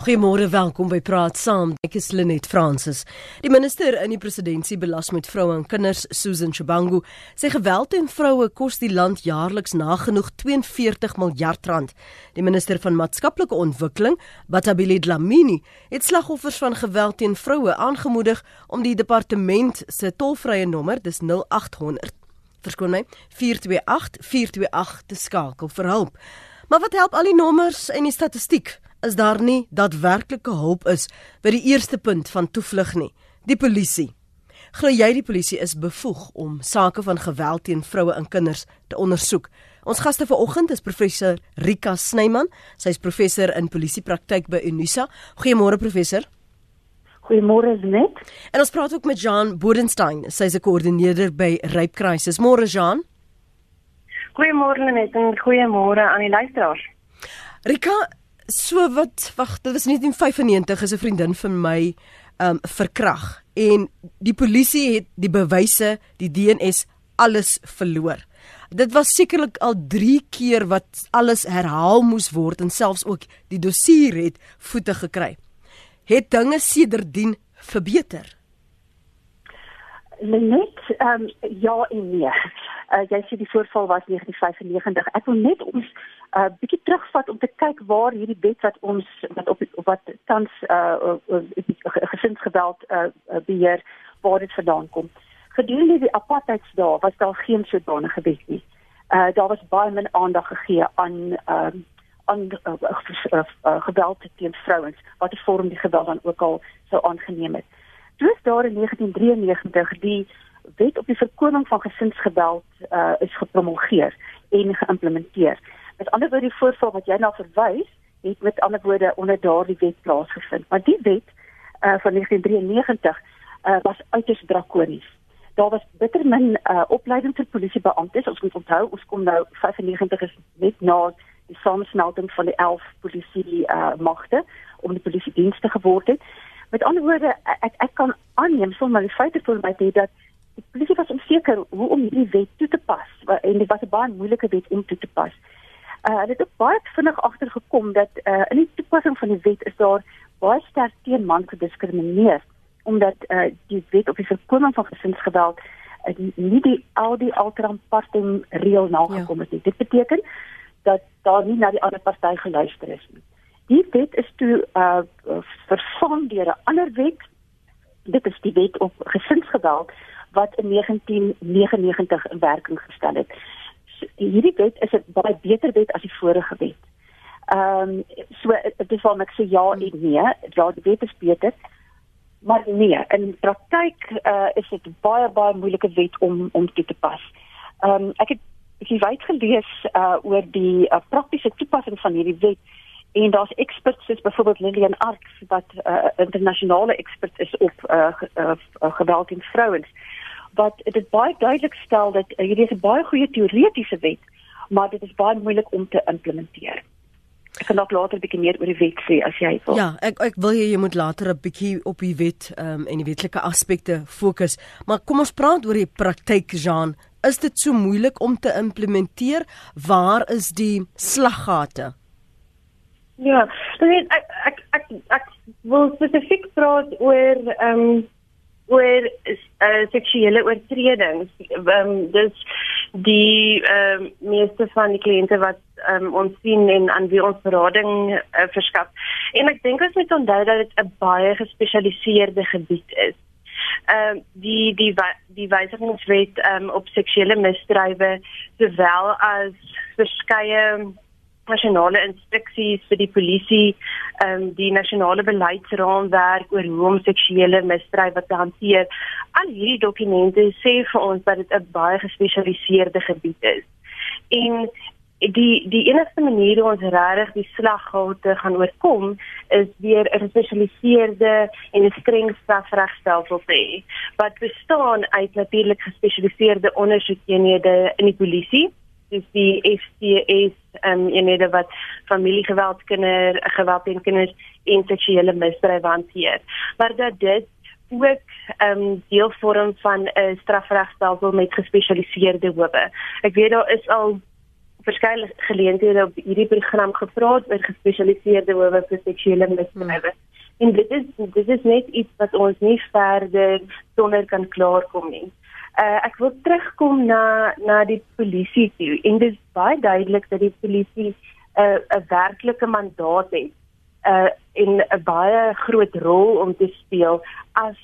Goeiemôre, welkom by Praat Saam. Ek is Lenet Fransis. Die minister in die presidentskap belas met vroue en kinders, Susan Chibangu, sê geweld teen vroue kos die land jaarliks nagenoeg 42 miljard rand. Die minister van maatskaplike ontwikkeling, Batabile Dlamini, het slagoffers van geweld teen vroue aangemoedig om die departement se tolvrye nommer, dis 0800 verskoon my 428 428 te skakel vir hulp. Maar wat help al die nommers en die statistiek? Is daar nie daadwerklike hulp is by die eerste punt van toevlug nie, die polisie. Glo jy die polisie is bevoeg om sake van geweld teen vroue en kinders te ondersoek? Ons gaste vanoggend is professor Rika Snyman. Sy is professor in polisiepraktyk by Unisa. Goeiemôre professor. Goeiemôre net. En ons praat ook met Jean Bodenstein. Sy is 'n koördineerder by Rape Crisis. Môre Jean. Goeiemôre net en goeiemôre aan die luisteraars. Rika, so wat wag dit was 1995 is 'n vriendin van my um verkrag en die polisie het die bewyse die DNS alles verloor. Dit was sekerlik al 3 keer wat alles herhaal moes word en selfs ook die dossier het voete gekry. Het dinge sedertdien verbeter? Net um ja en nee uh, jy sê die voorval was 1995 ek wil net ons 'n uh, bietjie terugvat om te kyk waar hierdie wet wat ons wat op wat tans uh, gesinsgeweld uh, beheer waar dit vandaan kom. Gedurende die apartheidsdae was daar geen sodanige wet nie. Uh daar was baie min aandag gegee aan uh aan uh, uh, uh, geweld teen vrouens wat 'n vorm die geweld dan ook al sou aangeneem het. Toe daar in 1993 die wet op die voorkoming van gesinsgeweld uh is gepromulgeer en geïmplementeer. Met ander woorde die voorval wat jy na verwys, het met ander woorde onder daardie wet plaasgevind. Maar die wet uh, van 1993 uh, eh, was uiters drakonies. Daar was bitter min uh, opleiding vir polisiebeamptes. Ons moet onthou, ons kom nou 95 is net na die samensmelting van die 11 polisie uh, magte om die polisie dienste geword het. Met ander woorde, ek ek kan aanneem sonder die feite vir my dat die polisie was onseker hoe om hierdie wet toe te pas en dit was 'n baie moeilike wet om toe te pas. Uh, hulle het ook baie vinnig agtergekom dat uh, in die toepassing van die wet is daar baie sterk teen man gediskrimineer omdat uh, die wet op die voorkoming van gesinsgeweld uh, nie die al die altram parting reël nagekom het ja. nie. Dit beteken dat daar nie na die ander party geluister is nie. Die wet is toe uh, vervang deur 'n ander wet. Dit is die wet op gesinsgeweld wat in 1999 in werking gestel het hierdie wet is 'n baie beter wet as die vorige wet. Ehm um, so dit is waarom ek sê ja en nee, ja die wet is beter. Maar nee, in praktyk uh, is dit baie baie moeilike wet om om toe te pas. Ehm um, ek het ek het wyd gelees uh, oor die uh, praktiese toepassing van hierdie wet en daar's experts soos byvoorbeeld Lillian Ark wat 'n uh, internasionale ekspert is op uh, uh, uh, geweld teen vrouens wat dit baie duidelik stel dat uh, hierdie is 'n baie goeie teoretiese wet, maar dit is baie moeilik om te implementeer. Ek kan dalk later 'n bietjie meer oor die wet sê as jy wil. Ja, ek ek wil jy jy moet later 'n bietjie op die wet um, en die wetlike aspekte fokus, maar kom ons praat oor die praktyk, Jean. Is dit so moeilik om te implementeer? Waar is die slaggate? Ja, ek ek ek ek, ek wil spesifiek praat oor ehm um, oor uh, seksuele oortredings. Ehm um, dis die ehm um, meeste van die kliënte wat um, ons sien en aan wie ons berading uh, verskaf. En ek dink ons moet onthou dat dit 'n baie gespesialiseerde gebied is. Ehm uh, die die die wysigingswet ehm um, op seksuele misdrywe sowel as verskeie nasionale instruksies vir die polisie, ehm um, die nasionale beleidsraamwerk oor hoe om seksuele misdrywe te hanteer. Al hierdie dokumente sê vir ons dat dit 'n baie gespesialiseerde gebied is. En die die enigste manier hoe ons regtig die slaggate gaan oorkom is deur 'n gespesialiseerde en 'n streng strafregstelsel te hê wat bestaan uit natuurlik gespesialiseerde ondersoekeenhede in die polisie dis die FCS ehm um, eenhede wat familiegeweld kinder geweld teen kinders en seksuele misdryf hanteer. Maar dat dit ook ehm um, deel vorm van 'n strafregstelsel met gespesialiseerde howe. Ek weet daar is al verskeie geleenthede op hierdie program gepraat oor gespesialiseerde howe vir seksuele misdrywe. Hmm. En dit is dit is net iets wat ons nie verder sonder kan klaarkom nie. Uh ek wil terugkom na na die polisie toe. En dit is baie duidelik dat die polisie 'n uh, 'n werklike mandaat het uh in 'n baie groot rol om te speel as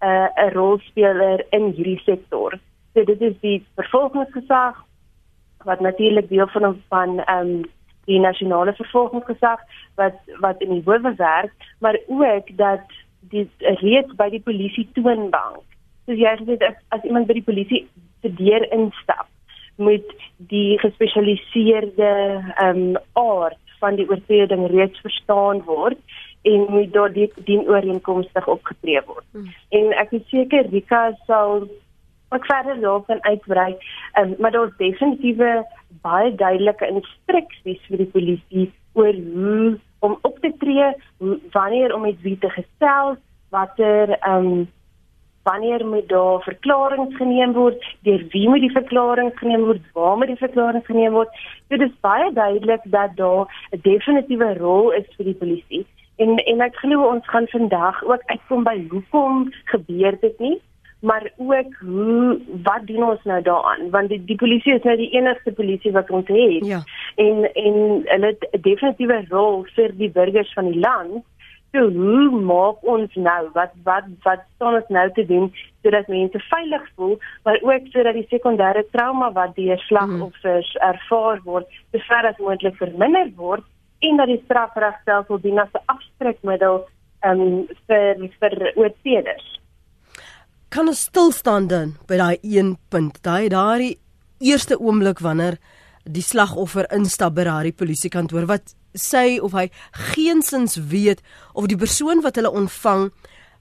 'n uh, 'n rolspeler in hierdie sektor. So dit is die vervolgingsgesag wat natuurlik deel van van ehm um, die nasionale vervolgingsgesag wat wat in die howe werk, maar ook dat die reeds by die polisie toonbank. So jy sê as, as iemand by die polisie se deur instap, moet die gespesialiseerde ehm um, aard van die oortreding reeds verstaan word en moet daar die dien ooreenkomstig opgetree word. Hmm. En ek is seker Rika sal ook verder daarop kan uitbrei, um, maar daar's definitiewe baie duidelike instruksies vir die polisie oor hoe om op te tree, wanneer om met wie te gesels, watter ehm um, wanneer moet daar verklaringe geneem word, deur wie moet die verklaring geneem word, waar moet die verklaring geneem word. Dit is baie duidelik dat daar 'n definitiewe rol is vir die polisie. En en ek glo ons gaan vandag ook uitkom by hoekom gebeur dit nie maar ook hoe wat doen ons nou daaraan want die, die polisie is nou die enigste polisie wat ons het ja. en en hulle het 'n definitiewe rol vir die burgers van die land so hoe maak ons nou wat wat wat staan ons nou te doen sodat mense veilig voel maar ook sodat die sekondêre trauma wat deur slagoffers hmm. ervaar word sover as moontlik verminder word en dat die strafregstelsel dien as 'n afskrikmiddel um, vir vir oortreders kan ons stil staan dan by daai een punt, daai daai eerste oomblik wanneer die slagoffer instap by daai polisiekantoor wat sê of hy geensins weet of die persoon wat hulle ontvang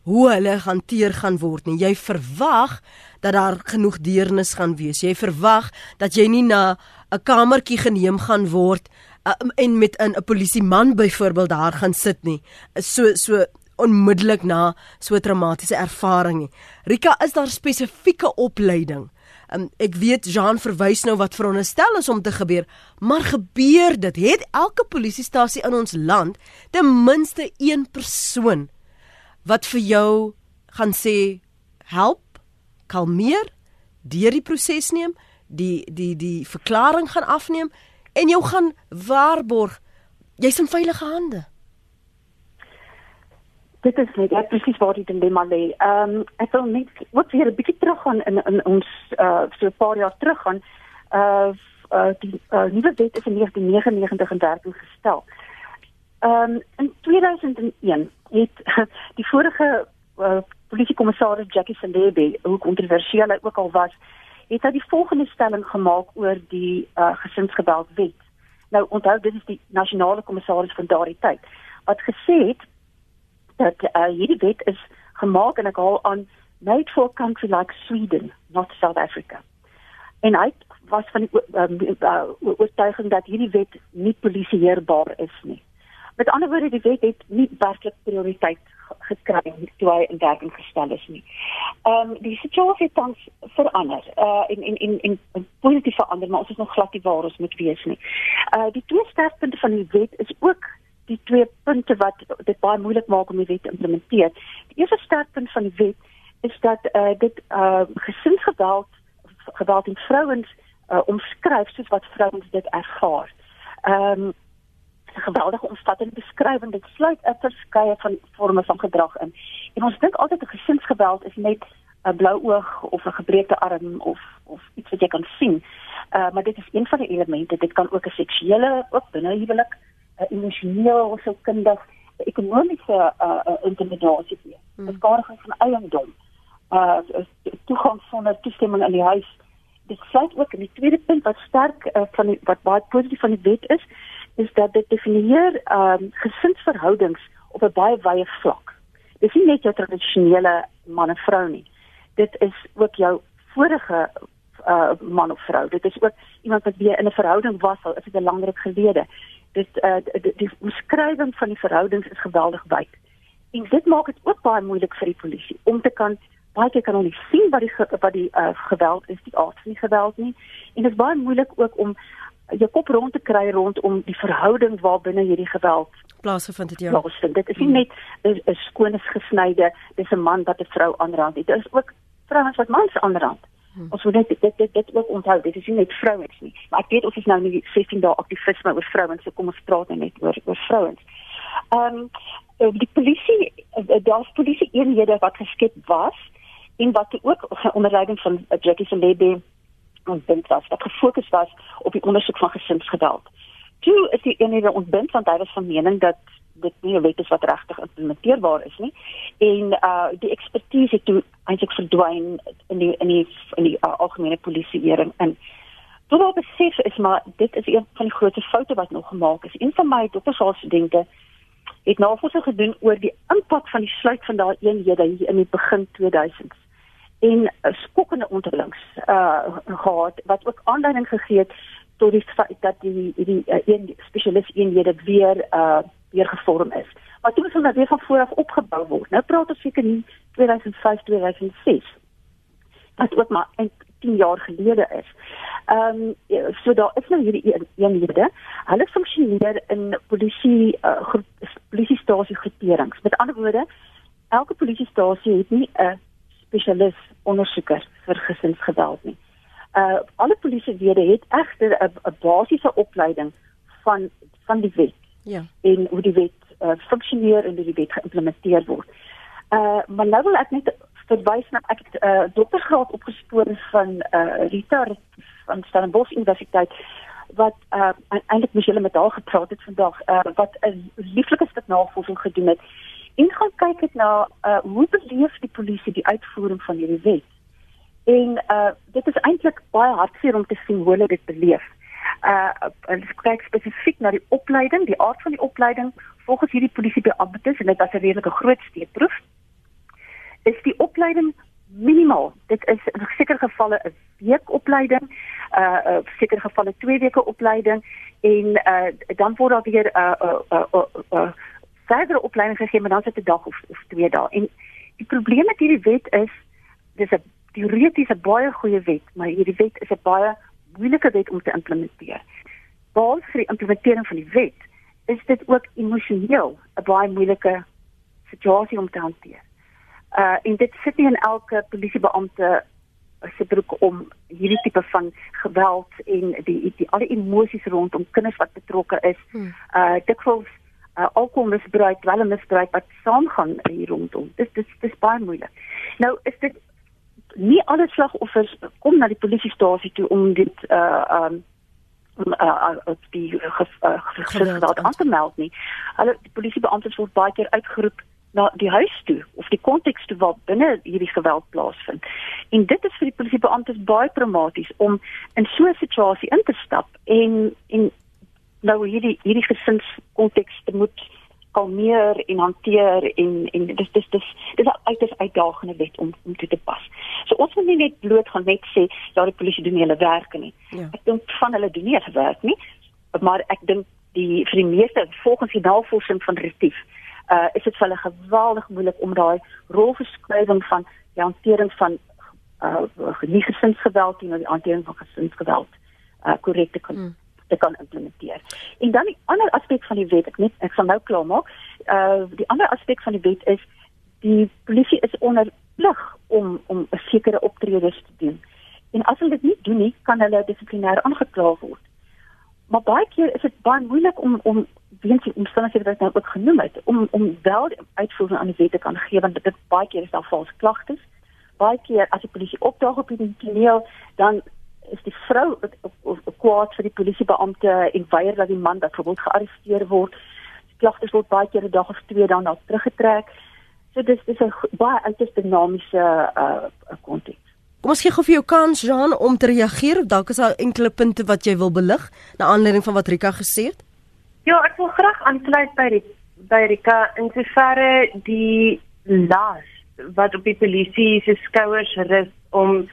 hoe hulle hanteer gaan word nie. Jy verwag dat daar genoeg deernis gaan wees. Jy verwag dat jy nie na 'n kamertjie geneem gaan word uh, en met 'n 'n polisieman byvoorbeeld daar gaan sit nie. So so onmiddellik na so 'n traumatiese ervaring nie. Rika, is daar spesifieke opleiding? Um, ek weet Jean verwys nou wat veronderstel is om te gebeur, maar gebeur dit? Het elke polisiestasie in ons land ten minste een persoon wat vir jou gaan sê help, kalmeer, deur die proses neem, die die die verklaring gaan afneem en jou gaan waarborg jy's in veilige hande dit is net ek presies waar die dilemma lê. Ehm um, ek wil net wat weer 'n bietjie terug gaan in in ons uh so 'n paar jaar terug gaan. Uh, uh die uh, nuwe wet is in 1999 in werking gestel. Ehm um, in 2001 het die vorige uh, polisiekommissaris Jackie Sandebe, hoe kontroversieel hy ook al was, het hy die volgende stelling gemaak oor die uh gesinsgeweld wet. Nou onthou dit is die nasionale kommissaris van daardie tyd wat gesê het dat uh, hierdie wet is gemaak en ek haal aan made for country like Sweden, not South Africa. En hy was van die um, uh, oortuiging dat hierdie wet nie polisieerbaar is nie. Met ander woorde die wet het nie werklik prioriteit gekry toe hy in werking gestel is nie. Ehm um, die situasie tans verander. Uh en en en en positief verander, maar ons is nog glad nie waar ons moet wees nie. Uh die twee sterkpunte van die wet is ook die twee punte wat dit baie moeilik maak om die wet te implementeer. Die eerste sterkpunt van die wet is dat uh, dit uh, gesinsgeweld geweld in vrouens uh, omskryf soos wat vrouens dit ervaar. Ehm um, 'n geweldige omvattende beskrywing dit sluit 'n verskeie van forme van gedrag in. En ons dink altyd 'n gesinsgeweld is net 'n blou oog of 'n gebreekte arm of of iets wat jy kan sien. Uh, maar dit is een van die elemente. Dit kan ook 'n seksuele, ook binne huwelik uh, emosioneel of so kundig ekonomiese uh, uh, intimidasie wees. Hmm. Beskadiging van eiendom. Uh toegang sonder toestemming in die huis. Dit sluit ook in die tweede punt wat sterk uh, van die, wat baie positief van die wet is, is dat dit definieer um, gesinsverhoudings op 'n baie wye vlak. Dit is nie net jou tradisionele man en vrou nie. Dit is ook jou vorige uh man of vrou. Dit is ook iemand wat weer in 'n verhouding was al is dit 'n langer gelede dit uh, die, die beskrywing van die verhoudings is geweldig wyd. En dit maak dit ook baie moeilik vir die polisie om te kan baie keer kan hulle sien wat die wat die uh, geweld is, die aard van die geweld nie. En dit is baie moeilik ook om jou kop rond te kry rondom die verhouding waarbinne hierdie geweld plaasgevind het ja. Plaasvind. Dit is nie net 'n skoon gesnyde, dis 'n man wat 'n vrou aanrand. Dit is ook vrouens wat mans aanrand. Hmm. Ons moet net dit dit dit ook onthou. Dit is nie net vrouens nie. Maar ek weet ons is nou nie 16 dae aktivisme oor vrouens, so kom ons praat net oor oor vrouens. Ehm um, die polisie eh, daar's polisie eenhede wat geskep was en wat ook onder leiding van Jackie Selebe ontbind was wat gefokus was op die ondersoek van gesinsgeweld. Toe is die eenhede ontbind want hy was van mening dat dit nie 'n wet is wat regtig implementeerbaar is nie. En uh die ekspertise toe eintlik verdwyn in die in die in die uh, algemene polisieering in. Tot op besef is maar dit is een van die grootste foute wat nog gemaak is. Een van my doktersaanstudente het navorsing gedoen oor die impak van die sluit van daai eenhede hier in die begin 2000s en uh, skokkende onderlings uh gehad wat ook aanleiding gegee het tot die feit dat die die uh, een spesialis eenhede weer uh weer gevorm is. Maar toe moet dit weer van voor af opgebou word. Nou praat ons seker nie 2005 2006 wat ook maar 10 jaar gelede is. Ehm um, so daar is nou hierdie eenhede. Hulle funksioneer in polisie uh, polisiestasie groeperings. Met ander woorde, elke polisiestasie het nie 'n spesialis ondersoeker vir gesinsgeweld nie. Uh alle polisiewede het egter 'n basiese opleiding van van die wet. Ja. En hoe die wet uh, funksioneer en hoe die wet geïmplementeer word. Uh maar nou wil ek net verwys na ek het 'n uh, doktorsgraad opgespoor van uh Rita van Stellenbosch Universiteit wat uh eintlik mens hulle met haar gepraat het vandag uh wat 'n lieflike stuk navorsing gedoen het en gaan kyk het na uh hoe beleef die polisie die uitvoering van hierdie wet. En uh dit is eintlik baie hartseer om te sien hoe hulle dit beleef. Uh hulle kyk spesifiek na die opleiding, die aard van die opleiding volgens hierdie polisiebeamptes en dit was 'n redelike groot steekproef. Is die opleiding minimaal. Dit is in sekere gevalle 'n week opleiding, uh in sekere gevalle 2 weke opleiding en uh dan word daar weer 'n uh, uh, uh, uh, uh, verdere opleiding gegee, maar dan sit 'n dag of, of 2 dae. En die probleem met hierdie wet is dis 'n teoretiese baie goeie wet, maar hierdie wet is 'n baie moeilike wet om te implementeer. Behalwe vir die implementering van die wet, is dit ook emosioneel 'n baie moeilike situasie om te hanteer. Uh en dit sit nie in elke polisiebeampte se broek om hierdie tipe van geweld en die die alle emosies rondom kinders wat betrokke is. Hmm. Uh dikwels uh alkoholmisbruik, dwelmmisbruik wat saamgaan hier rondom. Dis dis dis baie moeilik. Nou is dit nie alle slagoffers kom na die polisiestasie toe om dit uh um om uh, uh die geweld aan te meld nie. Hulle die polisiebeamptes word baie keer uitgeroep na die huis toe of die konteks toe waar binne hierdie geweld plaasvind. En dit is vir die polisiebeamptes baie traumaties om in so 'n situasie in te stap en en nou hierdie hierdie gesinskonteks te moet kalmeer en hanteer en en dis dis dis dis 'n uiters uitdagende wet om om toe te pas. Nie net bloot gaan net sê ja die polisie doen hulle werk nie. Ja. Ek dink van hulle doen nie hulle werk nie, maar ek dink die vir die meeste volgens die navorsing van Retief uh is dit vir hulle geweldig moeilik om daai rolverskuiwing van die hantering van uh nie gesinsgeweld nie, maar die hantering van gesinsgeweld uh korrek te kan hmm te kan implementeer. En dan die ander aspek van die wet, ek net ek sal nou klaar maak. Uh die ander aspek van die wet is die polisie is onder plig om om 'n sekere optredes te doen. En as hulle dit nie doen nie, kan hulle dissiplinêr aangekla word. Maar baie keer is dit baie moeilik om om weens die omstandighede wat ek nou ook genoem het, om om wel uitvoering aan die wet te kan gee want dit baie keer is daar vals klagtes. Baie keer as die polisie opdaag op die toneel, dan is die vrou kwaad vir die polisiebeampte en weier dat die man byvoorbeeld gearresteer word. Die klagtes word baie keer 'n dag of twee daarna teruggetrek. So dis dis 'n baie uiters dinamiese uh konteks. Kom ons gee gou vir jou kans Jean om te reageer dalk is daar enkele punte wat jy wil belig na aanleiding van wat Rika gesê het. Ja, ek wil graag aansluit by die by Rika in soverre die las wat op die polisie se skouers rus om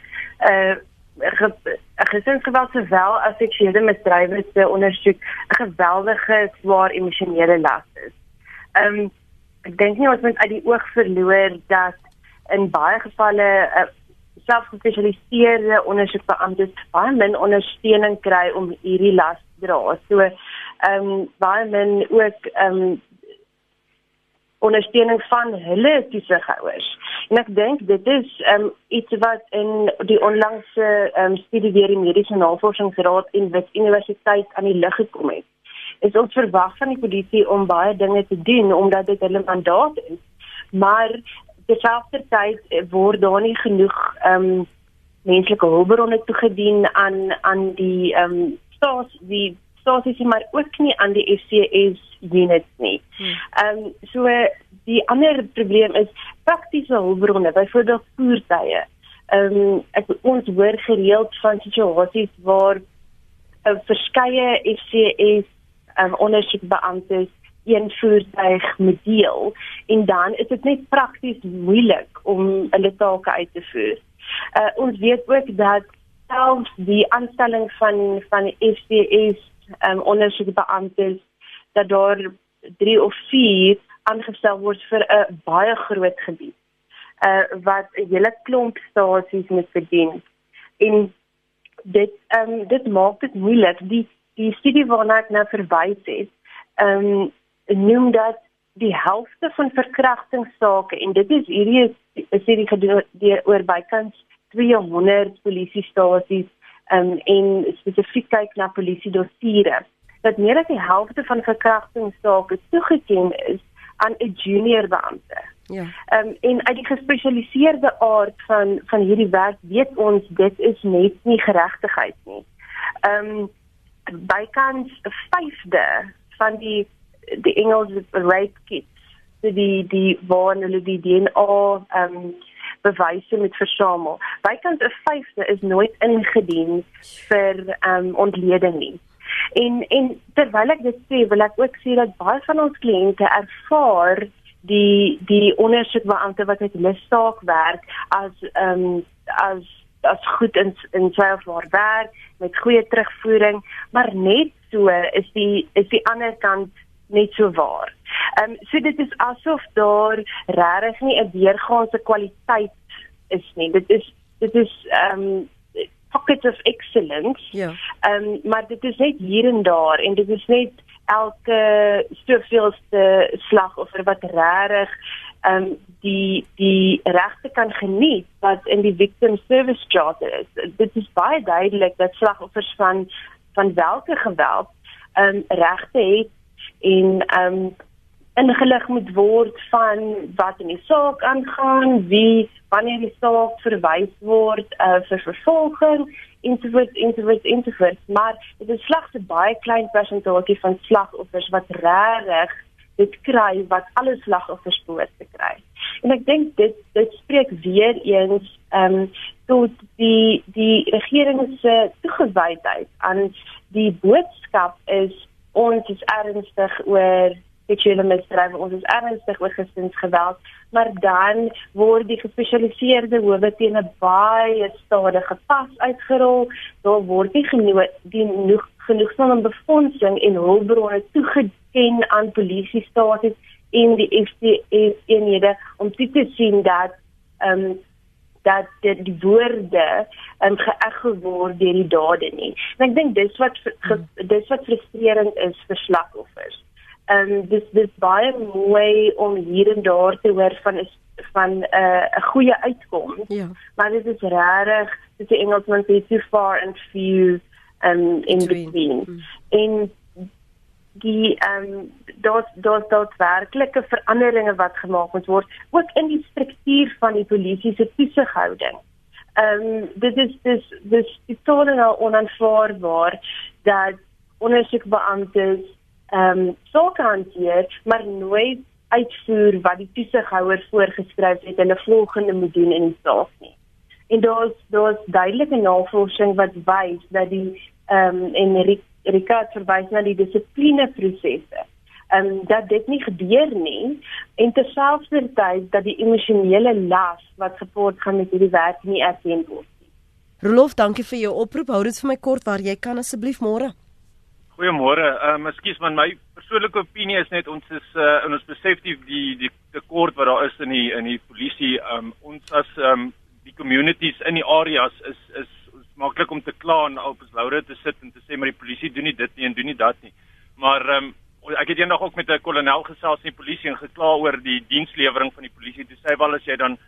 uh 'n gesinsgeweld sowel as seksuele misdrywe se ondersoek 'n geweldige swaar emosionele las is. Ehm um, ek dink nie ons moet uit die oog verloor dat in baie gevalle uh, selfgespesialiseerde ondersoekbeamptes baie min ondersteuning kry om hierdie las te dra. So ehm um, baie min ook ehm um, ondersteuning van hulle toesighouers. En ek dink dit is um, iets wat in die onlangse um, studie deur die Mediese Navorsingsraad en Wit Universiteit aan die lig gekom het. Is ons verwag van die polisie om baie dinge te doen omdat dit hulle mandaat is. Maar terselfdertyd word daar nie genoeg ehm um, menslike hulpbronne toegedien aan aan die ehm um, staats die stasies maar ook nie aan die FCS units nie. Hmm. Ehm um, so die ander probleem is praktiese hulpbronne, byvoorbeeld voertuie. Ehm um, ek ons hoor gereeld van situasies waar 'n uh, verskeie FCS um, ondersoekbeamptes een voertuig moet deel en dan is dit net prakties moeilik om hulle take uit te voer. Uh, ons weet ook dat selfs die aanstelling van van FCS um, ondersoekbeamptes dat daar 3 of 4 aangestel word vir 'n baie groot gebied. Uh wat 'n hele klomp stasies moet bedien. En dit ehm um, dit maak dit moeilik. Die die studie waarna ek nou verwys het, ehm um, noem dat die helfte van verkrachtingssake en dit is hierdie is hierdie gedoen oor bykans 200 polisiestasies um, en spesifiek kyk na polisie dossiere dat meer as die helfte van verkrachtingssake toegeken is aan 'n junior beampte. Ja. Ehm um, en uit die gespesialiseerde aard van van hierdie werk weet ons dit is net nie geregtigheid nie. Ehm um, bykans 'n vyfde van die die Engels rape kits, die die waar hulle die DNA ehm um, bewyse met versamel. Bykans 'n vyfde is nooit ingedien vir ehm um, ontleding nie. En en terwyl ek dit sê, wil ek ook sê dat baie van ons kliënte ervaar die die ondersoekbeampte wat met hulle saak werk as ehm um, as as goed in in selfwaar werk met goeie terugvoering, maar net so is die is die ander kant net so waar. Ehm um, so dit is asof daar regtig nie 'n deurgaanse kwaliteit is nie. Dit is dit is ehm um, pockets of excellence. Ja. Ehm um, maar dit is net hier en daar en dit is net elke stoofveelste slagoffer wat regtig um, die die regte kan geniet wat in die victim service charter is. Dit is baie duidelik dat slagoffers van van watter geweld ehm um, regte het en ehm um, ingelig moet word van wat in die saak aangaan, wie wanneer die saak verwys word uh, vir vervolging ensovoorts ensovoorts ensovoorts, maar dit is slegs 'n baie klein persentasie van slagoffers wat regtig dit kry wat alle slagoffers behoort te kry. En ek dink dit dit spreek weer eens ehm um, tot die die regering se toegewydheid aan die boodskap is ons is ernstig oor seksuele misdrywe, ons is ernstig oor gesinsgeweld, maar dan word die gespesialiseerde howe teen 'n baie stadige pas uitgerol. Daar word nie genoeg genoeg genoegsame befondsing en hulpbronne toegeken aan polisiestasies en die FCS eenhede om te sien dat ehm um, dat dit die woorde um, geëg word deur die dade nie. En ek dink dis wat hmm. dis wat frustrerend is vir slagoffers. Ehm um, dis dis baie mooi om hier en daar te hoor van is van 'n uh, 'n goeie uitkoms. Ja. Maar dit is rarig, dit is Engelsman sê too far and few um in between. Mm. En die ehm um, daar's daar's daar's werklike veranderinge wat gemaak moet word ook in die struktuur van die polisie se toesighouding. Ehm um, dit is dis dis is totaal onaanvaarbaar dat ondersoekbeamptes ehm um, so kan hier maar nooit uitvoer wat die toesighouer voorgeskryf het hulle volgende moet doen in die saak nie. En daar's daar's duidelike navorsing wat wys dat die ehm um, en Ricard verwys na die dissiplineprosesse. Ehm um, dat dit nie gebeur nie en terselfdertyd dat die emosionele las wat gepaard gaan met hierdie werk nie erken word nie. Rolof, dankie vir jou oproep. Hou dit vir my kort waar jy kan asseblief môre. Goeiemôre. Ehm um, ekskuus man, my persoonlike opinie is net ons is uh, in ons besef die die die tekort wat daar is in die in die polisie. Ehm um, ons as ehm um, die communities in die areas is is, is maklik om te kla en op ons laure te sit en te sê maar die polisie doen nie dit nie en doen nie dat nie. Maar ehm um, ek het eendag ook met 'n kolonel gesels in die polisie en gekla oor die dienslewering van die polisie. Toe sê hy wel as jy dan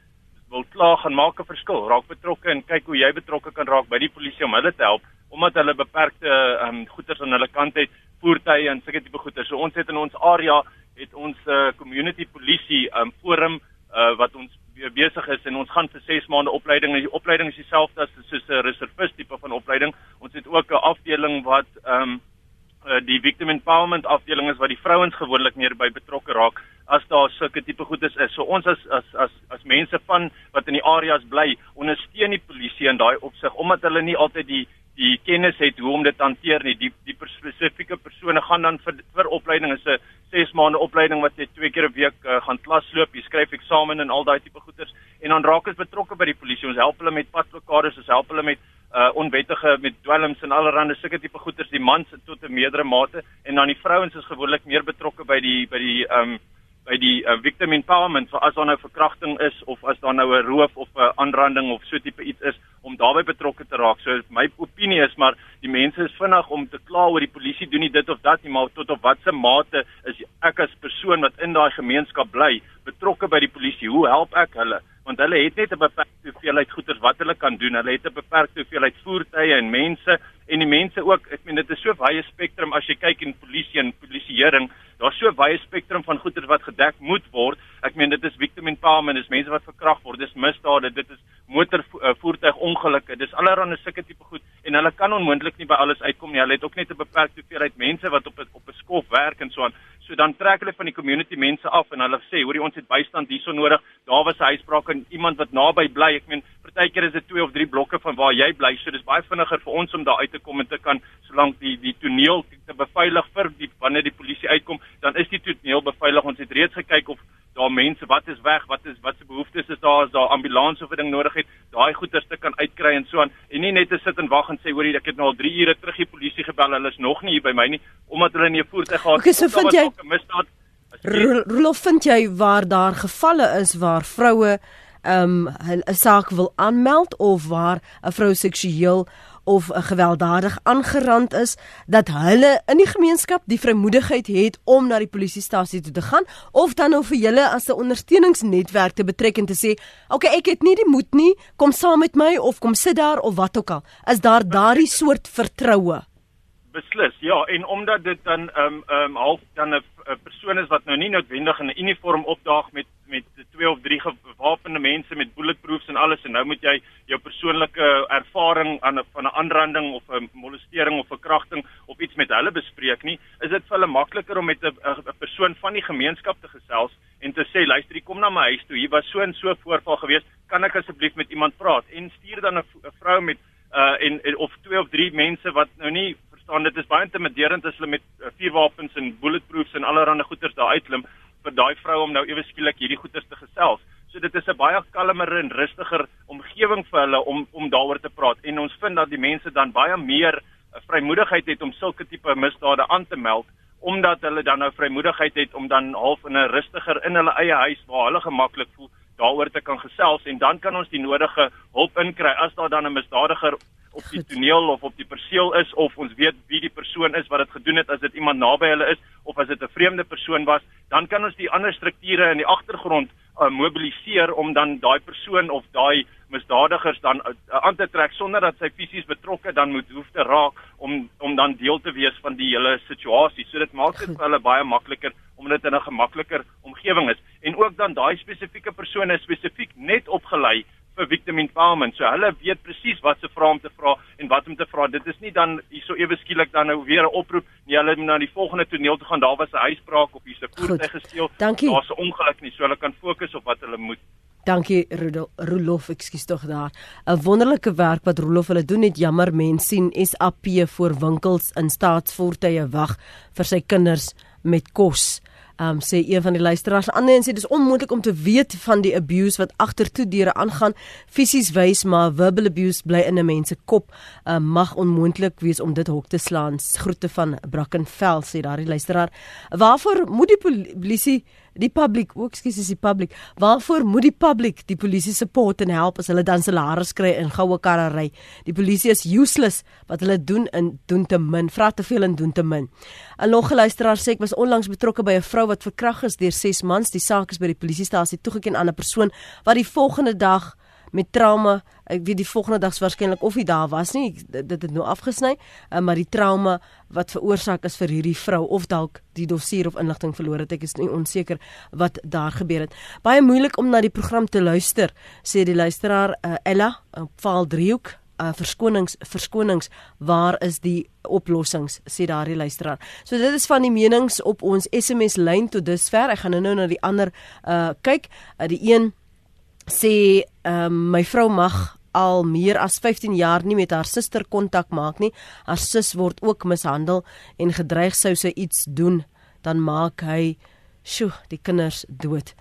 wil kla gaan maak 'n verskil, raak betrokke en kyk hoe jy betrokke kan raak by die polisie om hulle te help omdat hulle beperkte ehm um, goederes aan hulle kant het, voertuie en sulke tipe goederes. So ons het in ons area het ons 'n uh, community polisie ehm um, forum uh, wat ons besig is en ons gaan vir 6 maande opleiding en die opleiding is dieselfde as soos 'n reservist tipe van opleiding. Ons het ook 'n afdeling wat ehm um, die victim empowerment afdeling is wat die vrouens gewoonlik meer by betrokke raak as daar sulke tipe goedes is. So ons as as as as mense van wat in die areas bly, ondersteun die polisie in daai opsig omdat hulle nie altyd die die kennis het hoe om dit hanteer nie. Die die spesifieke persone gaan dan vir vir opleiding is 'n 6 maande opleiding wat jy twee keer 'n week uh, gaan klas loop, jy skryf eksamen en al daai tipe goeders en dan raak ons betrokke by die polisie. Ons help hulle met padblokkades, ons help hulle met uh onwettige met dwelms en allerlei sulke tipe goeders, die mans tot 'n meerdere mate en dan die vrouens is gewoonlik meer betrokke by die by die um by die uh, victim empowerment vir as daar nou verkrachting is of as daar nou 'n roof of 'n aanranding of so tipe iets is om daarbey betrokke te raak. So my opinie is maar die mense is vinnig om te kla oor die polisie doen nie dit of dat nie, maar tot op watter mate is ek as persoon wat in daai gemeenskap bly betrokke by die polisie? Hoe help ek hulle? Want hulle het net 'n beperkte hoeveelheid goeder wat hulle kan doen. Hulle het 'n beperkte hoeveelheid voertuie en mense en die mense ook. Ek meen dit is so baie spektrum as jy kyk in polisie en polisieering daar's so baie spektrum van goeder wat gedek moet word. Ek meen dit is victim empowerment, dis mense wat verkragt word, dis misdade, dit is motorvoertuigongelukke, eh, dis allerlei sulke tipe goed en hulle kan onmoontlik nie by alles uitkom nie. Hulle het ook net 'n beperkte hoeveelheid mense wat op op 'n skof werk en so aan. So dan trek hulle van die community mense af en hulle sê, hoorie ons het bystand hierso nodig. Daar was 'n huisbraak en iemand wat naby bly. Ek meen partykeer is dit 2 of 3 blokke van waar jy bly. So dis baie vinniger vir ons om daar uit te kom en te kan solank die die toneel te beveilig vir die wanneer die polisie uitkom dan is die toneel beveilig. Ons het reeds gekyk of daar mense wat is weg, wat is wat se behoeftes is daar, is daar ambulans of 'n ding nodig het, daai goeders te kan uitkry en so aan en nie net te sit en wag en sê hoorie ek het nou al 3 ure terug die polisie gebel, hulle is nog nie hier by my nie omdat hulle nie 'n voertuig gehad het okay, so daar 'n misdaad. Rolof vind jy waar daar gevalle is waar vroue 'n um, saak wil aanmeld of waar 'n vrou seksueel of 'n gewelddadig aangerand is dat hulle in die gemeenskap die vrymoedigheid het om na die polisiestasie toe te gaan of dan nou vir julle as 'n ondersteuningsnetwerk te betrek en te sê, "Oké, okay, ek het nie die moed nie, kom saam met my of kom sit daar of wat ook al." Is daar daardie soort vertroue? Beslis. Ja, en omdat dit dan ehm um, ehm um, half dan 'n persoon is wat nou nie noodwendig in 'n uniform opdaag met met twee of drie gewapende mense met bulletproofs en alles en nou moet jy jou persoonlike ervaring aan 'n van 'n aanranding of 'n molestering of verkrachting of iets met hulle bespreek nie, is dit vir hulle makliker om met 'n 'n persoon van die gemeenskap te gesels en te sê luister, kom na my huis toe. Hier was so en so voorval gewees. Kan ek asseblief met iemand praat? En stuur dan 'n vrou met uh en, en of twee of drie mense wat nou nie verstaan dit is baie intimiderend as hulle met uh, vuurwapens en bulletproofs en allerlei goeders daar uitklim vir daai vrou om nou ewe skielik hierdie goeders te gesels. So dit is 'n baie kalmer en rustiger omgewing vir hulle om om daaroor te praat en ons vind dat die mense dan baie meer uh, vrymoedigheid het om sulke tipe misdade aan te meld omdat hulle dan nou vrymoedigheid het om dan half in 'n rustiger in hulle eie huis waar hulle gemaklik voel daaroor te kan gesels en dan kan ons die nodige hulp inkry as daar dan 'n misdadiger op die toneel of op die perseel is of ons weet wie die persoon is wat dit gedoen het as dit iemand naby hulle is of as dit 'n vreemde persoon was dan kan ons die ander strukture in die agtergrond uh, mobiliseer om dan daai persoon of daai misdadigers dan uh, aan te trek sonder dat sy fisies betrokke dan moet hoef te raak om om dan deel te wees van die hele situasie. So dit maak dit vir hulle baie makliker omdat dit in 'n gemakliker omgewing is dan daai spesifieke persone spesifiek net opgelei vir victim empowerment. So hulle weet presies wat se vrae om te vra en wat om te vra. Dit is nie dan hierso ewe skielik dan nou weer 'n oproep nie. Hulle moet na die volgende toneel toe gaan. Daar was 'n huisbraak of hier's 'n voertuig gesteel. Daar's 'n ongeluk nie. So hulle kan fokus op wat hulle moet. Dankie Rolof, ekskuus tog daar. 'n Wonderlike werk wat Rolof hulle doen. Net jammer mense sien SAP voor winkels in staatsvoertuie wag vir sy kinders met kos um, sê een van die luisteraars. Ander sê dis onmoontlik om te weet van die abuse wat agter toe deure aangaan. Fisies wys maar verbal abuse bly in 'n mens se kop. Um, mag onmoontlik wees om dit hok te slaan. Groete van Brackenfell sê daardie luisteraar. Waarvoor moet die polisie die publiek, o, ekskuus, is die publiek. Waarvoor moet die publiek die polisie support en help as hulle dan salaris kry in goue karre ry? Die polisie is useless wat hulle doen in doen te min, vra te veel en doen te min. 'n Nog luisteraar sê ek was onlangs betrokke by 'n vrou wat verkragt is deur 6 mans. Die saak is by die polisiestasie toegeken aan 'n persoon wat die volgende dag met trauma. Ek weet die volgende dag waarskynlik of hy daar was nie. Dit het nou afgesny, uh, maar die trauma wat veroorsaak is vir hierdie vrou of dalk die dossier of inligting verloor het. Ek is nie onseker wat daar gebeur het. Baie moeilik om na die program te luister, sê die luisteraar uh, Ella op Vaal Driehoek. Uh, verskonings verskonings waar is die oplossings sê daardie luisteraar. So dit is van die menings op ons SMS lyn tot dusver. Ek gaan nou nou na die ander uh kyk. Uh, die een sê um, my vrou mag al meer as 15 jaar nie met haar suster kontak maak nie. Haar sus word ook mishandel en gedreig sou sy iets doen, dan maak hy sjo, die kinders dood.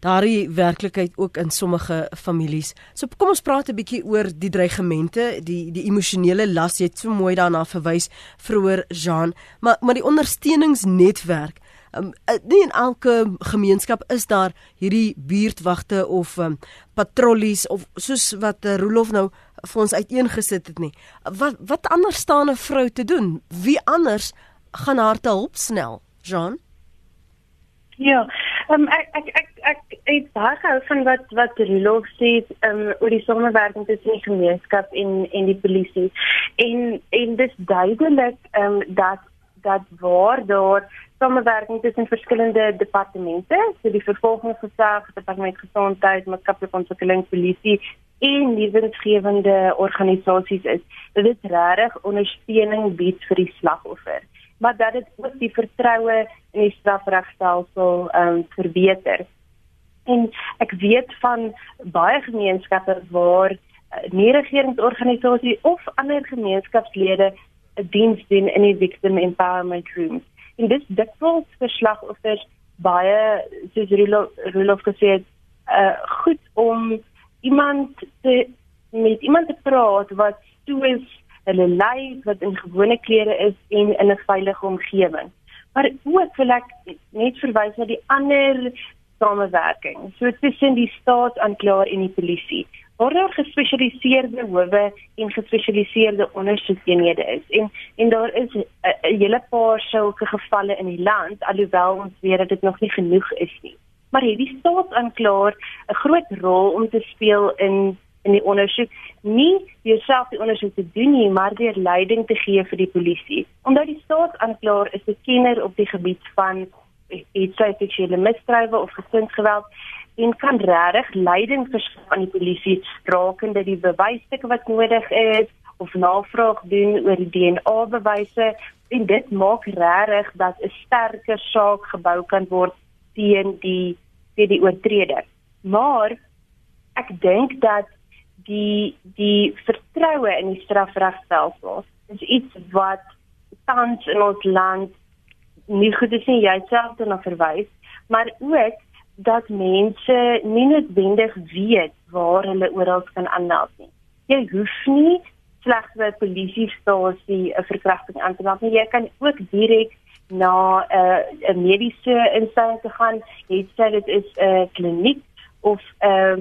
Daardie werklikheid ook in sommige families. So kom ons praat 'n bietjie oor die dreigemente, die die emosionele las jy het so mooi daarna verwys vroeër Jean, maar maar die ondersteuningsnetwerk um, nie in elke gemeenskap is daar hierdie buurtwagte of um, patrollies of soos wat uh, Rolof nou vir ons uiteengesit het nie. Wat wat anders staan 'n vrou te doen? Wie anders gaan haar te hulp snel? Jean? Ja, um, ek ek ek ek het baie gehou van wat wat Rolof sê um, oor die samewerking tussen die gemeenskap en en die polisie. En en dis duidelik um, dat dat waar daar samewerking tussen verskillende departemente, so die vervolgingsgesag, departement gesondheid, maatskaplike ontwikkeling, polisie en lewensgewende organisasies is. Dit is regtig ondersteuning bied vir die slagoffer, maar dat dit ook die vertroue in die strafregstelsel ehm um, verbeter. En ek weet van baie gemeenskappe waar uh, nie regeringsorganisasies of ander gemeenskapslede 'n diens doen in die victim empowerment rooms en dis dikwels verslagoffers baie soos Rolof gesê het uh goed om iemand te met iemand te praat wat soos hulle lyf wat in gewone klere is en in 'n veilige omgewing. Maar ook wil ek net verwys na die ander samewerking. So tussen die staatsaanklaer en die polisie waar daar gespesialiseerde howe en gespesialiseerde ondersoekeenhede is. En en daar is 'n hele paar sulke gevalle in die land alhoewel ons weet dat dit nog nie genoeg is nie. Maar hierdie staatsaanklaer 'n groot rol om te speel in in die ondersoek nie jouself die ondersoek te doen nie maar deur leiding te gee vir die polisie omdat die staatsaanklaer is 'n kenner op die gebied van iets soos seksuele misdrywe of gesinsgeweld en kan regtig leiding verskaf aan die polisie rakende die bewysstukke wat nodig is of navraag doen oor die DNA bewyse en dit maak regtig dat 'n sterker saak gebou kan word teen die teen die oortreder. Maar ek dink dat die die vertroue in die strafregstelsel is iets wat tans in ons land nie goed is nie jy self dan verwys, maar ook dat mense nie noodwendig weet waar hulle oral kan aanmeld nie. Jy hoef nie slegs by polisiestasie 'n verkrachting aan te meld nie. Jy kan ook direk na 'n uh, 'n mediese instelling te gaan. Jy sê dit is 'n uh, kliniek of 'n uh,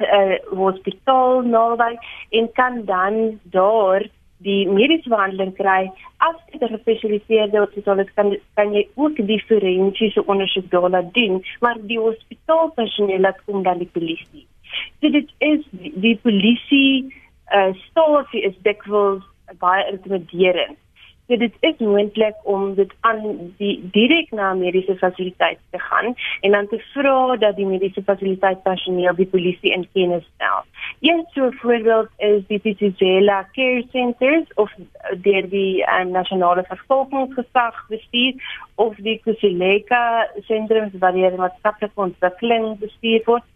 uh, hospitaal naby en kan dan daar die mediese behandeling kry as dit 'n gespesialiseerde hospitaal is kan kan jy ook die forensiese ondersoek daar laat doen maar die hospitaalpersoneel laat kom dan die polisie. So dit is die, die polisie uh, stasie is dikwels baie intimiderend So dit is moontlik om dit aan die direk na mediese fasiliteit te gaan en dan te vra dat die mediese fasiliteit personeel die polisie in kennis stel. Een so voorbeeld is die Tsitsela Care Centers of deur die um, nasionale vervolgingsgesag bestuur of die Kusileka sentrums waar die maatskaplike ontwikkeling bestuur word.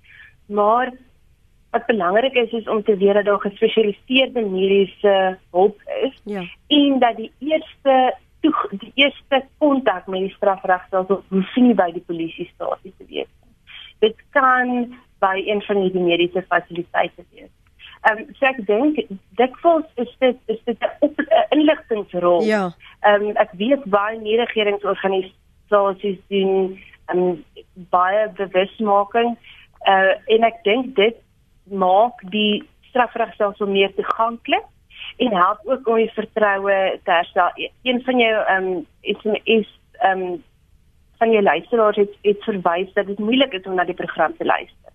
Maar wat belangrik is is om te weet dat daar gespesialiseerde mediese hulp is ja. en dat die eerste toeg, die eerste kontak met die strafregstelsel hoef nie by die polisiestasie te wees nie. Dit kan by een van die mediese fasiliteite wees. Ehm um, so ek dink dikwels is dit is dit 'n inligtingsrol. Ja. Ehm um, ek weet baie nie regeringsorganisasies doen um, baie bewusmaking uh, en ek dink dit maak die strafregstelsel meer toeganklik en help ook om die vertroue te herstel. Een van jou ehm um, is ehm um, van jou luisteraars het, het verwys dat dit moeilik is om na die program te luister.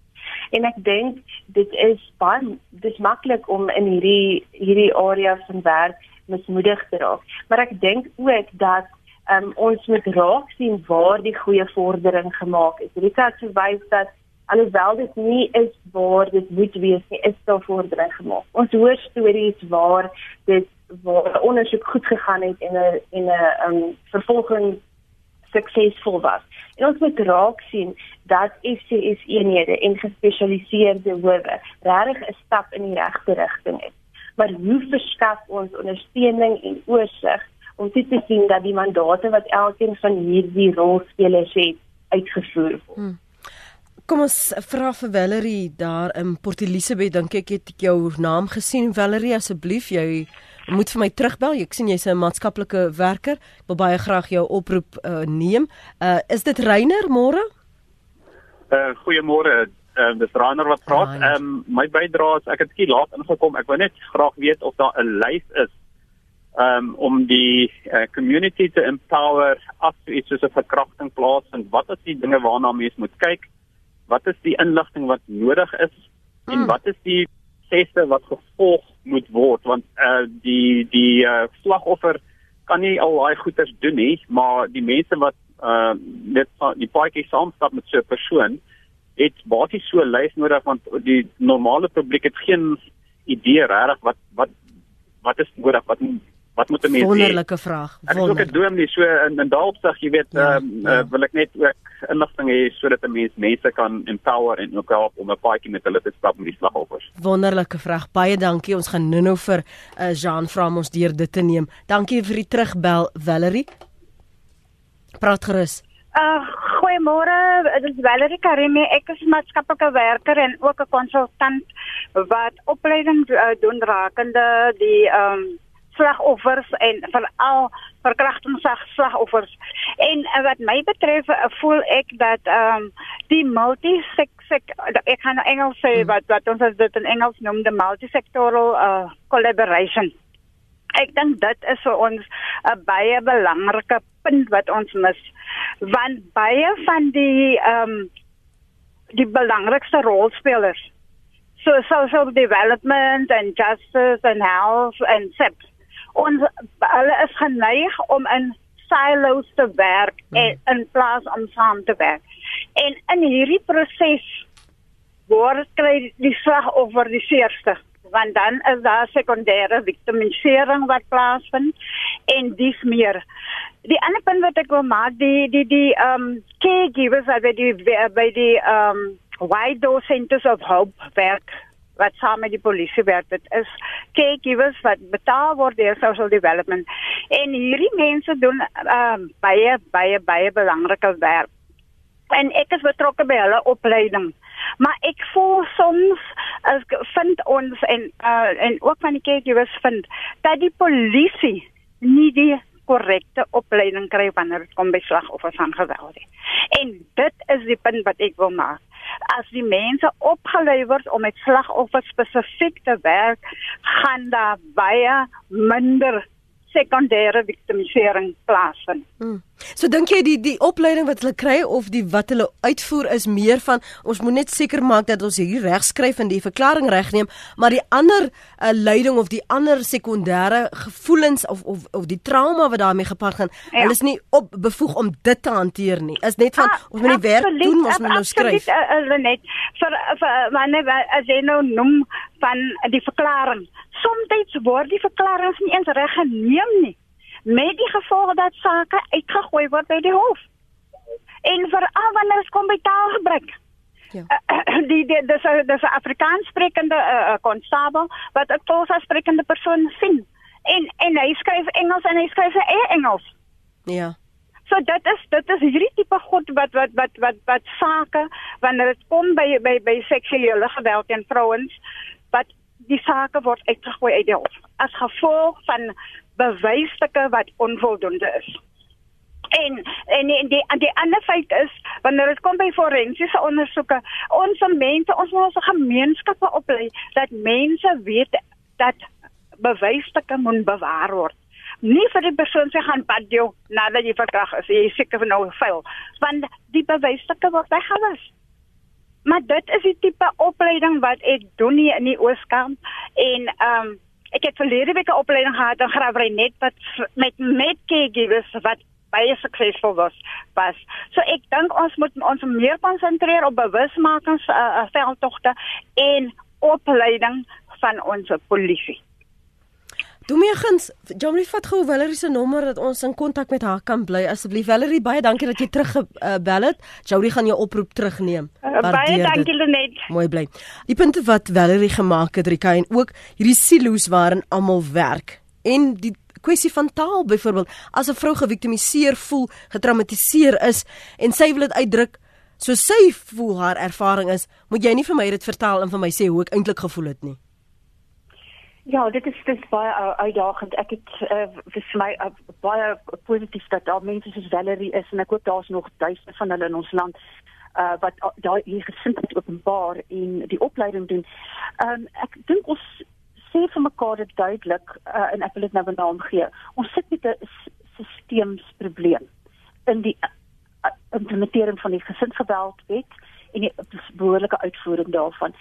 En ek dink dit is baie dis maklik om in hierdie hierdie area van werk mismoedig te raak. Maar ek dink ook dat um, ons moet raak sien waar die goeie vordering gemaak is. Rika het verwys dat alhoewel dit nie is waar dit moet wees nie, is daar vordering gemaak. Ons hoor stories waar dit waar ondersoek goed gegaan het en 'n en 'n um, vervolging suksesvol was. En ons moet raak sien dat FCS eenhede en gespesialiseerde howe regtig 'n stap in die regte rigting is. Maar hoe verskaf ons ondersteuning en oorsig om te sien dat die mandate wat elkeen van hierdie rolspelers het uitgevoer word? Hmm. Kom ons vra vir Valerie daar in Port Elizabeth, dink ek het ek jou naam gesien Valerie asseblief jy moet vir my terugbel. Ek sien jy's 'n maatskaplike werker. Ek wil baie graag jou oproep uh, neem. Uh is dit Reiner môre? Uh goeiemôre. Ehm uh, dis Reiner wat praat. Ehm um, my bydrae is ek het skiet laat ingekom. Ek wou net graag weet of daar 'n lys is um om die uh, community te empower as iets soos 'n verkrachting plaas en wat is die dinge waarna mense moet kyk? Wat is die inligting wat nodig is? Mm. En wat is die prosesse wat gevolg moet word want uh die die uh slagoffer kan nie al daai goeders doen nie maar die mense wat uh net die paadjie saamstap met so 'n persoon het basies so 'n lys nodig want die normale publiek het geen idee regtig wat wat wat is nodig wat wat moet 'n mens wonderlike vraag. Ek is ook 'n droom nie so in, in daardie jy weet ja, uh, ja. Uh, wil ek net ook inligting hê sodat 'n mens mense kan empower en ook help om 'n paadjie met hulle te stap met die slagoffers. Wonderlike vraag. Baie dankie. Ons gaan nou-nou vir uh, Jean vra om ons deur dit te neem. Dankie vir die terugbel Valerie. Praat gerus. Uh, goeiemôre, dit is Valerie Karimi. Ek is maatskaplike werker en ook 'n konsultant wat opleiding uh, doen rakende die ehm um, slagoffers en veral verkrachtingsslagoffers. En uh, wat my betref, uh, voel ek dat ehm um, die multi-sex ek gaan nou Engels sê hmm. wat wat ons dit in Engels noem die multi-sectoral uh, collaboration. Ek dink dit is vir ons 'n baie belangrike punt wat ons mis want baie van die ehm um, die belangrikste rolspelers so social development and justice and health and SEP ons hulle is geneig om in silos te werk hmm. en in plaas om saam te werk. En in hierdie proses word kry die slagoffer die seerste want dan is daar sekondêre victimisering wat plaasvind en dis meer. Die ander punt wat ek wil maak die die die um caregivers by die by die um wide door centers of hope werk wat saam met die polisie werk. Dit is caregivers wat betaal word deur social development. En hierdie mense doen uh, baie baie baie belangrike werk. En ek is betrokke by hulle opleiding. Maar ek voel soms as vind ons en uh, en ook van die caregivers vind dat die polisie nie die korrekte opleiding kry wanneer dit kom by slagoffers van geweld. En dit is die punt wat ek wil maak as die mense opgelei word om met slagoffers spesifiek te werk, gaan daar baie minder sekondêre victimisering plaasvind. Hmm. So dink jy die die opleiding wat hulle kry of die wat hulle uitvoer is meer van ons moet net seker maak dat ons hier reg skryf en die verklaring regneem, maar die ander uh, leiding of die ander sekondêre gevoelens of of of die trauma wat daarmee gepaard gaan, ja. hulle is nie op bevoeg om dit te hanteer nie. Is net van ah, ons moet die werk doen, ons moet nou skryf. Eh, hulle net vir vir wanneer as jy nou noem van die verklaring. Soms word die verklaring nie eens reg geneem nie met die gevolg dat sake uitgegooi word by die hof. En veral wanneer dit kom by taalgebruik. Ja. Die die dis dis 'n Afrikaans sprekende konstabel uh, wat 'n Xhosa sprekende persoon sien. En en hy skryf Engels en hy skryf sy eie Engels. Ja. So dit is dit is hierdie tipe goed wat wat wat wat wat sake wanneer dit kom by by by seksuele geweld teen vrouens die sake word uitgegooi uit die hof as gevolg van bewysstukke wat onvoldoende is. En en die die, die ander feit is wanneer dit kom by forensiese ondersoeke, ons mense, ons moet ons gemeenskappe oplei dat mense weet dat bewysstukke moet bewaar word. Nie vir die persoon se gaan pad jou nadat jy verkrag is, jy seker van nou vuil, want die bewysstukke word weggewis. Maar dit is die tipe opleiding wat ek doen hier in die Ooskamp en ehm um, ek het verlede week 'n opleiding gehad in grawery net wat met met caregivers wat baie suksesvol was was. So ek dink ons moet ons meer konsentreer op bewusmakings uh, veldtogte en opleiding van ons polisie. Domeegens, Jamie vat gou Valerie se nommer dat ons in kontak met haar kan bly asseblief. Valerie, baie dankie dat jy teruggebel uh, het. Jody gaan jou oproep terugneem. Uh, baie dankie Lenet. Mooi bly. Die punte wat Valerie gemaak het, Rika en ook hierdie silo's waarin almal werk en die kwessie van taal byvoorbeeld as 'n vrou geviktimiseer voel, getraumatiseer is en sy wil dit uitdruk so sy voel haar ervaring is, moet jy nie vir my dit vertaal en vir my sê hoe ek eintlik gevoel het nie. Ja, dit is dis baie uitdagend. Ek het uh, vir my uh, baie positief dat daar mense soos Valerie is en ek hoop daar's nog duisende van hulle in ons land uh, wat uh, daai hier gesindheid openbaar en die opleiding doen. Ehm um, ek dink ons sê vir mekaar dit duidelik uh, en ek wil dit nou benaam gee. Ons sit met 'n stelselsprobleem in die uh, implementering van die gesinsgeweld-wet en die behoorlike uitvoering daarvan.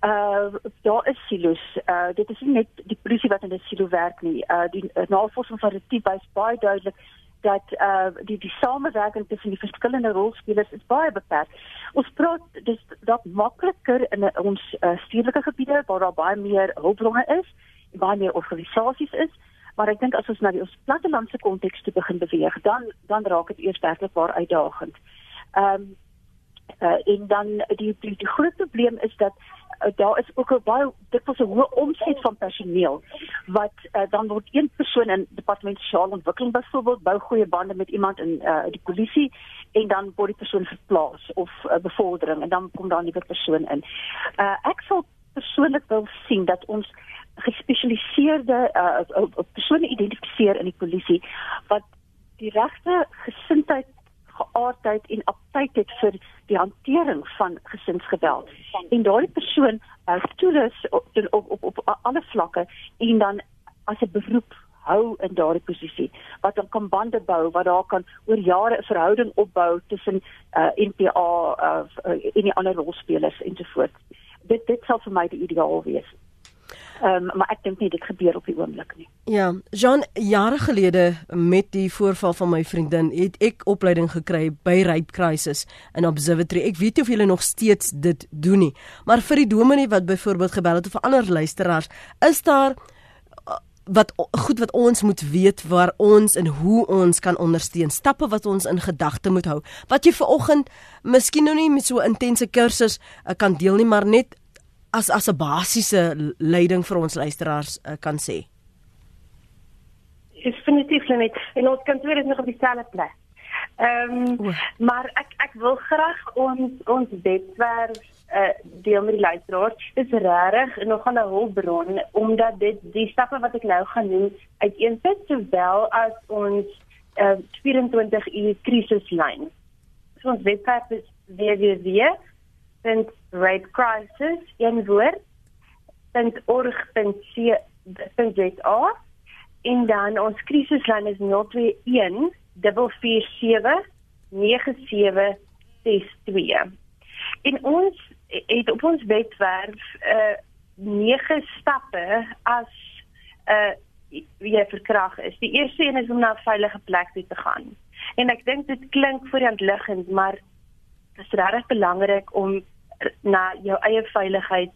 Uh daar is silo's. Uh dit is nie net die polisie wat in 'n silo werk nie. Uh die uh, navorsing van Retief wys baie duidelik dat uh die die samewerking tussen die verskillende rolspelers is baie beperk. Ons praat dis dat makliker in ons uh, stedelike gebiede waar daar baie meer hulpbronne is, baie meer organisasies is, maar ek dink as ons na die ons plattelandse konteks te begin beweeg, dan dan raak dit eers werklik waar uitdagend. Ehm um, uh, en dan die die, die groot probleem is dat uh, daar is ook 'n baie dikwels 'n hoë omset van personeel wat uh, dan word een persoon in departement sosiale ontwikkeling byvoorbeeld bou goeie bande met iemand in uh, die polisie en dan word die persoon verplaas of uh, bevordering en dan kom daar 'n nuwe persoon in. Uh, ek sal persoonlik wil sien dat ons gespesialiseerde uh, persone identifiseer in die polisie wat die regte gesindheid geaardheid en aptyd het vir die hantering van gesinsgeweld. En daardie persoon uh, toelus op, op op op alle vlakke en dan as 'n beroep hou in daardie posisie wat dan kan bande bou wat daar kan oor jare 'n verhouding opbou tussen uh, NPA uh, en die ander rolspelers ensovoorts. Dit dit sal vir my die ideaal wees. Ehm um, maar ek dink nie dit gebeur op die oomblik nie. Ja, Jean, jare gelede met die voorval van my vriendin het ek opleiding gekry by Rape Crisis in Observatory. Ek weet nie of julle nog steeds dit doen nie, maar vir die dominee wat byvoorbeeld gebel het of ander luisteraars, is daar uh, wat goed wat ons moet weet waar ons en hoe ons kan ondersteun stappe wat ons in gedagte moet hou wat jy ver oggend miskien nou nie met so intense kursus uh, kan deel nie maar net as as 'n basiese leiding vir ons luisteraars uh, kan sê? Definitief net. En ons kantoor is nog op dieselfde plek. Ehm um, maar ek ek wil graag ons ons webwerf uh, deel met die luisteraars. Dit is regtig nog 'n hulpbron omdat dit die stappe wat ek nou gaan noem uiteensit sowel as ons uh, 24 uur krisislyn. So ons webwerf is www vind rape crisis in woord vind org.ca en dan ons krisislyn is 021 447 9762 en ons het op ons webwerf uh nege stappe as uh wie jy verkrag is. Die eerste een is om na 'n veilige plek toe te gaan. En ek dink dit klink voor die hand liggend, maar dit is regtig belangrik om na jou eie veiligheid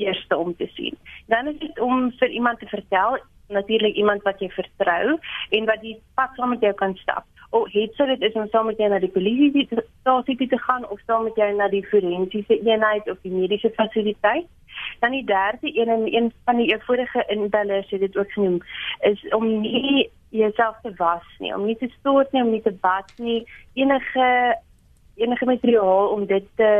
eers om te sien. Dan is dit om vir iemand te vertel, natuurlik iemand wat jy vertrou en wat die pad saam met jou kan stap. O, het sou dit is om saam met jou na die polisie stasie te gaan of saam met jou na die forensiese eenheid of die mediese fasiliteit. Dan die derde een en een van die vorige inbellers het dit ook genoem is om nie jouself te was nie, om nie te stort nie, om nie te bad nie, enige enige materiaal om dit te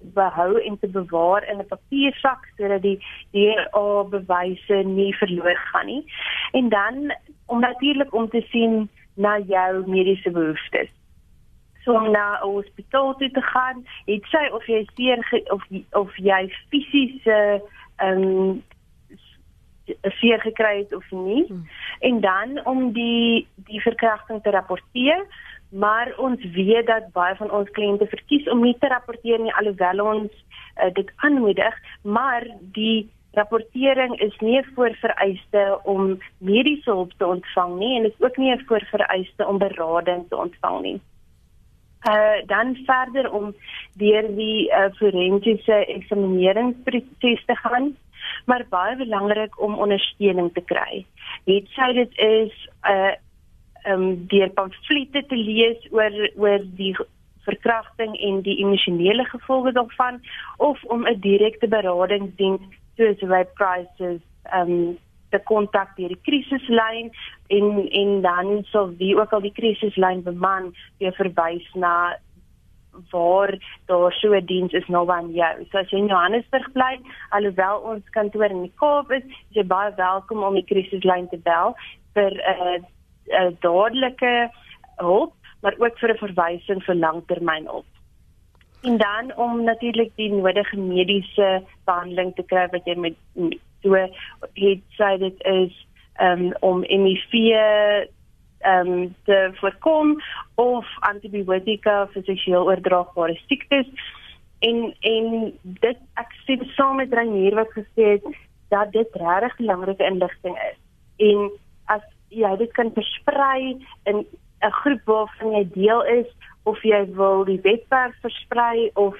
behou en te bewaar in 'n papiersak sodat die DNA bewyse nie verloor gaan nie. En dan om natuurlik om te sien na jou mediese behoeftes. So om na 'n hospitaal toe te gaan, het sy of jy seer of of jy fisiese ehm um, seer gekry het of nie. Hmm. En dan om die die verkrachting te rapporteer, maar ons weet dat baie van ons kliënte verkies om nie te rapporteer nie alhoewel ons uh, dit aanmoedig, maar die rapportering is nie 'n voorvereiste om mediese hulp te ontvang nie en dit is ook nie 'n voorvereiste om berading te ontvang nie. Uh dan verder om deur die uh, forensiese eksamineringsproses te gaan, maar baie belangrik om ondersteuning te kry. Het sy dit is uh um deur pamflette te lees oor oor die verkrachting en die emosionele gevolge daarvan of om 'n direkte beradingsdiens soos Rape Crisis um te kontak deur die krisislyn en en dan sal wie ook al die krisislyn beman weer verwys na waar daar so 'n diens is nou aan jou. So as jy in Johannesburg bly, alhoewel ons kantoor in die Kaap is, is jy baie welkom om die krisislyn te bel vir 'n uh, 'n uh, dadelike hulp, maar ook vir 'n verwysing vir langtermynhulp en dan om natuurlik die nodige mediese behandeling te kry wat jy met so het sê dit is um, om HIV ehm um, te voorkom of antibiotika vir seksueel oordraagbare siektes. En en dit ek sê saam met Reinier wat gesê het dat dit regtig belangrike inligting is. En as jy dit kan versprei in 'n groep waarvan jy deel is of jy wil die webwerf versprei of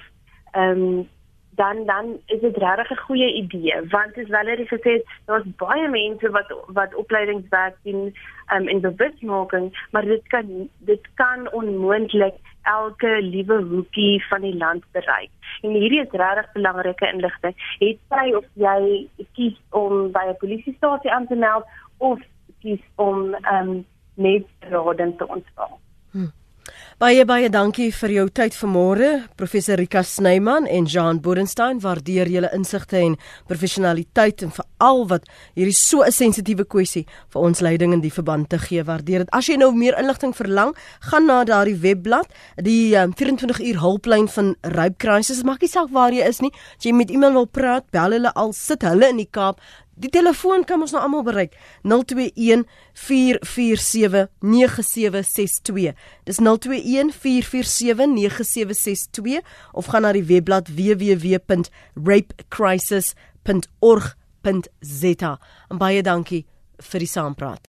ehm um, dan dan is dit regtig 'n goeie idee want as het gesê daar's baie mense wat wat opleidingswerk doen um, in bewusmaking maar dit kan dit kan onmoontlik elke liewe hoekie van die land bereik. En hierdie is regtig belangrike inligting. Het jy of jy kies om by 'n polisiestasie aan te meld of kies om um, net raad te ontvang hmm. Baie baie dankie vir jou tyd vanmôre, professor Rika Snyman en Jean Bodenstein. Waardeer julle insigte en professionaliteit en veral wat hierdie so 'n sensitiewe kwessie vir ons leiding in die verband te gee. Waardeer dit. As jy nou meer inligting verlang, gaan na daardie webblad, die um, 24 uur hulplyn van Rape Crisis. Maak nie saak waar jy is nie. As jy met iemand wil praat, bel hulle al sit hulle in die Kaap Die telefoon kan ons nou almal bereik. 021 447 9762. Dis 021 447 9762 of gaan na die webblad www.rapecrisis.org.za. En baie dankie vir die saampraat.